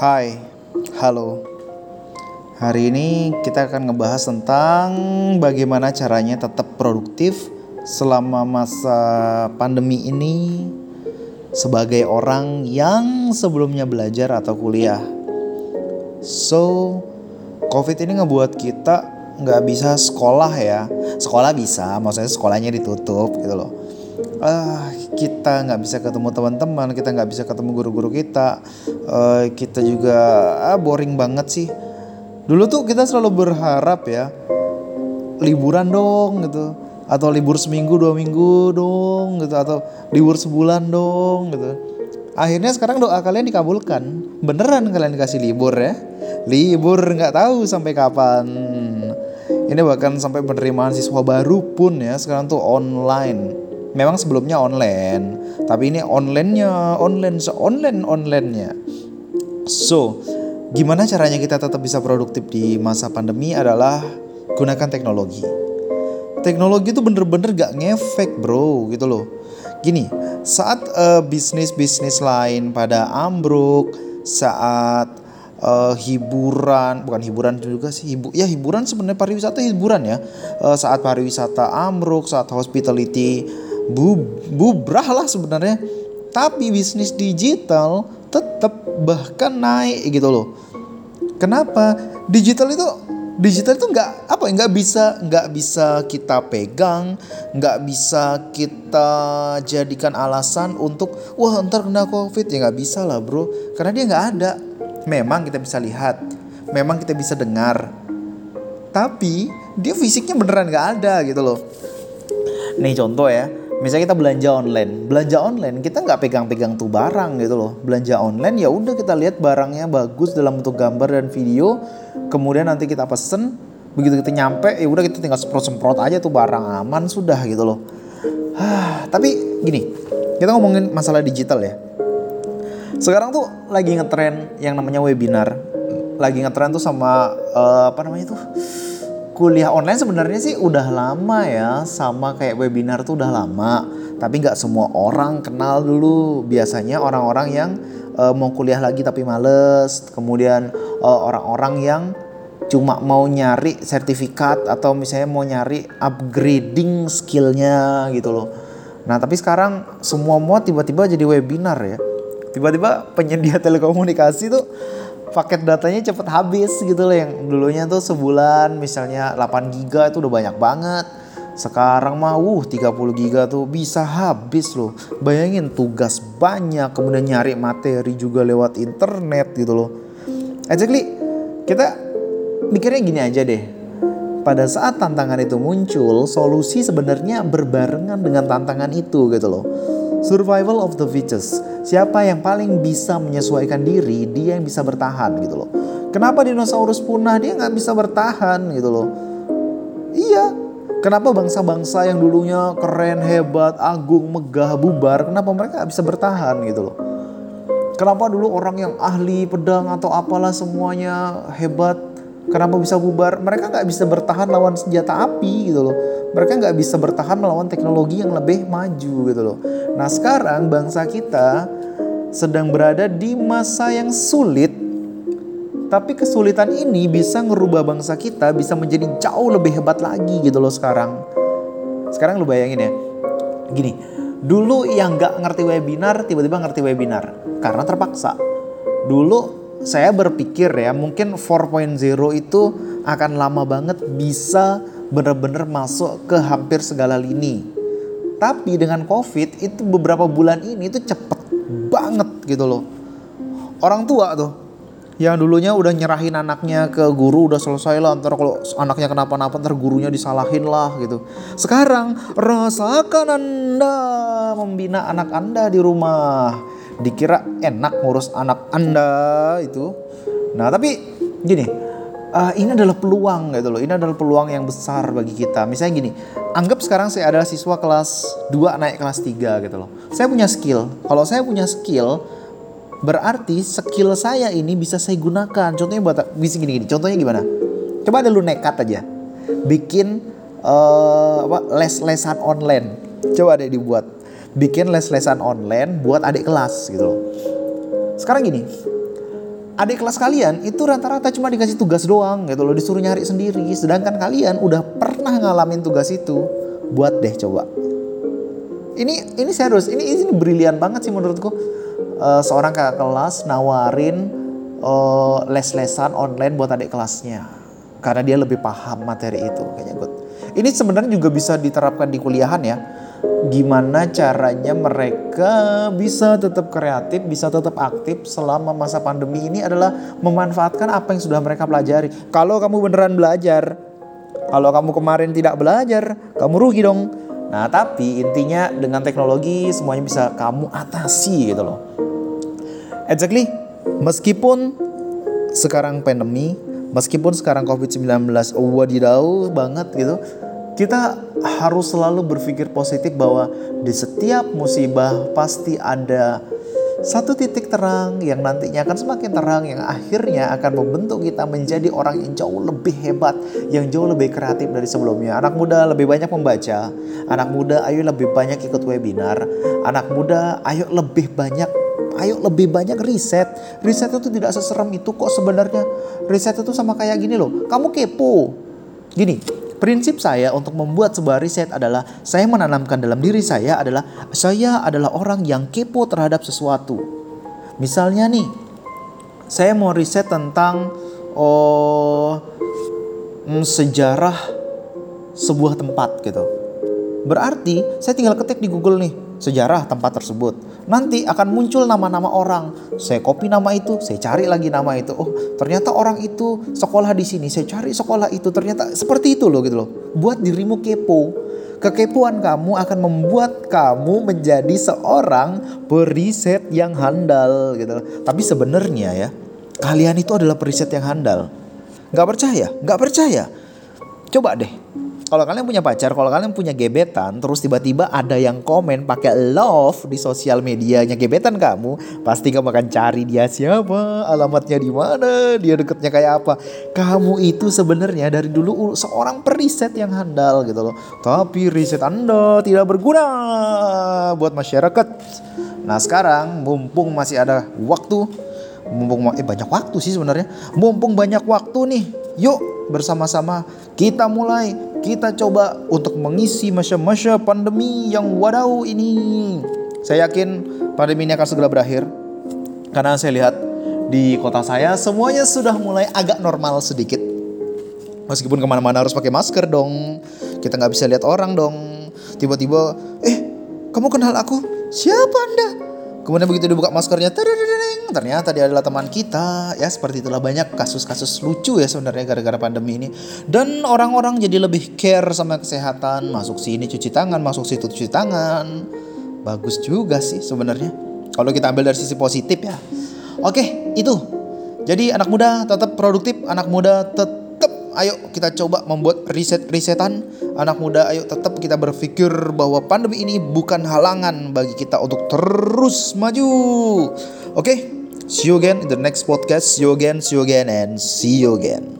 Hai, halo. Hari ini kita akan ngebahas tentang bagaimana caranya tetap produktif selama masa pandemi ini sebagai orang yang sebelumnya belajar atau kuliah. So, COVID ini ngebuat kita nggak bisa sekolah ya. Sekolah bisa, maksudnya sekolahnya ditutup gitu loh. Ah, kita nggak bisa ketemu teman-teman, kita nggak bisa ketemu guru-guru kita, uh, kita juga ah, boring banget sih. Dulu tuh kita selalu berharap ya liburan dong gitu, atau libur seminggu dua minggu dong gitu, atau libur sebulan dong gitu. Akhirnya sekarang doa kalian dikabulkan, beneran kalian dikasih libur ya, libur nggak tahu sampai kapan. Ini bahkan sampai penerimaan siswa baru pun ya sekarang tuh online memang sebelumnya online tapi ini onlinenya online se online onlinenya. So gimana caranya kita tetap bisa produktif di masa pandemi adalah gunakan teknologi. Teknologi itu bener-bener gak ngefek bro gitu loh. Gini saat uh, bisnis bisnis lain pada ambruk saat uh, hiburan bukan hiburan juga sih hibu ya hiburan sebenarnya pariwisata hiburan ya. Uh, saat pariwisata ambruk saat hospitality bu bubrah lah sebenarnya. Tapi bisnis digital tetap bahkan naik gitu loh. Kenapa? Digital itu digital itu nggak apa nggak bisa nggak bisa kita pegang nggak bisa kita jadikan alasan untuk wah ntar kena covid. Ya nggak bisa lah bro. Karena dia nggak ada. Memang kita bisa lihat memang kita bisa dengar. Tapi dia fisiknya beneran nggak ada gitu loh. Nih contoh ya misalnya kita belanja online. Belanja online kita nggak pegang-pegang tuh barang gitu loh. Belanja online ya udah kita lihat barangnya bagus dalam bentuk gambar dan video. Kemudian nanti kita pesen. Begitu kita nyampe ya udah kita tinggal semprot-semprot aja tuh barang aman sudah gitu loh. Tapi gini kita ngomongin masalah digital ya. Sekarang tuh lagi ngetren yang namanya webinar. Lagi ngetren tuh sama uh, apa namanya tuh kuliah online sebenarnya sih udah lama ya sama kayak webinar tuh udah lama. Tapi nggak semua orang kenal dulu. Biasanya orang-orang yang uh, mau kuliah lagi tapi males. Kemudian eh, orang-orang yang cuma mau nyari sertifikat atau misalnya mau nyari upgrading skillnya gitu loh. Nah tapi sekarang semua mau tiba-tiba jadi webinar ya. Tiba-tiba penyedia telekomunikasi tuh paket datanya cepet habis gitu loh yang dulunya tuh sebulan misalnya 8 giga itu udah banyak banget. Sekarang mah wuh 30 giga tuh bisa habis loh. Bayangin tugas banyak kemudian nyari materi juga lewat internet gitu loh. Exactly kita mikirnya gini aja deh. Pada saat tantangan itu muncul solusi sebenarnya berbarengan dengan tantangan itu gitu loh Survival of the fittest. Siapa yang paling bisa menyesuaikan diri, dia yang bisa bertahan gitu loh. Kenapa dinosaurus punah? Dia nggak bisa bertahan gitu loh. Iya. Kenapa bangsa-bangsa yang dulunya keren, hebat, agung, megah, bubar, kenapa mereka gak bisa bertahan gitu loh. Kenapa dulu orang yang ahli pedang atau apalah semuanya hebat, kenapa bisa bubar? Mereka nggak bisa bertahan lawan senjata api gitu loh mereka nggak bisa bertahan melawan teknologi yang lebih maju gitu loh. Nah sekarang bangsa kita sedang berada di masa yang sulit, tapi kesulitan ini bisa ngerubah bangsa kita bisa menjadi jauh lebih hebat lagi gitu loh sekarang. Sekarang lu bayangin ya, gini, dulu yang nggak ngerti webinar tiba-tiba ngerti webinar karena terpaksa. Dulu saya berpikir ya mungkin 4.0 itu akan lama banget bisa benar-benar masuk ke hampir segala lini. Tapi dengan COVID itu beberapa bulan ini itu cepet banget gitu loh. Orang tua tuh yang dulunya udah nyerahin anaknya ke guru udah selesai lah ntar kalau anaknya kenapa-napa ntar gurunya disalahin lah gitu sekarang rasakan anda membina anak anda di rumah dikira enak ngurus anak anda itu nah tapi gini uh, ini adalah peluang gitu loh. Ini adalah peluang yang besar bagi kita. Misalnya gini, anggap sekarang saya adalah siswa kelas 2 naik kelas 3 gitu loh. Saya punya skill. Kalau saya punya skill, berarti skill saya ini bisa saya gunakan. Contohnya buat bisa gini-gini. Contohnya gimana? Coba ada lu nekat aja. Bikin uh, apa les-lesan online. Coba ada dibuat. Bikin les-lesan online buat adik kelas gitu loh. Sekarang gini, adik kelas kalian itu rata-rata cuma dikasih tugas doang gitu loh disuruh nyari sendiri. Sedangkan kalian udah pernah ngalamin tugas itu buat deh coba. Ini ini serius ini ini brilian banget sih menurutku. Uh, seorang kakak kelas nawarin uh, les-lesan online buat adik kelasnya. Karena dia lebih paham materi itu kayaknya good ini sebenarnya juga bisa diterapkan di kuliahan ya gimana caranya mereka bisa tetap kreatif, bisa tetap aktif selama masa pandemi ini adalah memanfaatkan apa yang sudah mereka pelajari. Kalau kamu beneran belajar, kalau kamu kemarin tidak belajar, kamu rugi dong. Nah, tapi intinya dengan teknologi semuanya bisa kamu atasi gitu loh. Exactly. Meskipun sekarang pandemi, meskipun sekarang COVID-19 wadidaw banget gitu, kita harus selalu berpikir positif bahwa di setiap musibah pasti ada satu titik terang yang nantinya akan semakin terang yang akhirnya akan membentuk kita menjadi orang yang jauh lebih hebat, yang jauh lebih kreatif dari sebelumnya. Anak muda lebih banyak membaca, anak muda ayo lebih banyak ikut webinar, anak muda ayo lebih banyak ayo lebih banyak riset. Riset itu tidak seserem itu kok sebenarnya. Riset itu sama kayak gini loh. Kamu kepo. Gini, Prinsip saya untuk membuat sebuah riset adalah saya menanamkan dalam diri saya adalah saya adalah orang yang kepo terhadap sesuatu. Misalnya nih, saya mau riset tentang oh mm, sejarah sebuah tempat gitu. Berarti saya tinggal ketik di Google nih sejarah tempat tersebut. Nanti akan muncul nama-nama orang. Saya copy nama itu, saya cari lagi nama itu. Oh, ternyata orang itu sekolah di sini. Saya cari sekolah itu. Ternyata seperti itu loh gitu loh. Buat dirimu kepo. Kekepuan kamu akan membuat kamu menjadi seorang periset yang handal gitu loh. Tapi sebenarnya ya, kalian itu adalah periset yang handal. Gak percaya? Gak percaya? Coba deh kalau kalian punya pacar, kalau kalian punya gebetan, terus tiba-tiba ada yang komen pakai love di sosial medianya gebetan kamu, pasti kamu akan cari dia siapa, alamatnya di mana, dia deketnya kayak apa. Kamu itu sebenarnya dari dulu seorang periset yang handal gitu loh. Tapi riset Anda tidak berguna buat masyarakat. Nah sekarang mumpung masih ada waktu, mumpung eh banyak waktu sih sebenarnya, mumpung banyak waktu nih, yuk bersama-sama kita mulai kita coba untuk mengisi masa-masa pandemi yang wadau ini. Saya yakin pandemi ini akan segera berakhir karena saya lihat di kota saya semuanya sudah mulai agak normal sedikit. Meskipun ke mana-mana harus pakai masker dong, kita nggak bisa lihat orang dong. Tiba-tiba, eh kamu kenal aku? Siapa anda? Kemudian begitu dibuka maskernya, ternyata dia adalah teman kita. Ya seperti itulah banyak kasus-kasus lucu ya sebenarnya gara-gara pandemi ini. Dan orang-orang jadi lebih care sama kesehatan. Masuk sini cuci tangan, masuk situ cuci tangan. Bagus juga sih sebenarnya. Kalau kita ambil dari sisi positif ya. Oke, itu. Jadi anak muda tetap produktif, anak muda tetap ayo kita coba membuat riset-risetan anak muda ayo tetap kita berpikir bahwa pandemi ini bukan halangan bagi kita untuk terus maju oke okay? See you again in the next podcast. See you again see you again and see you again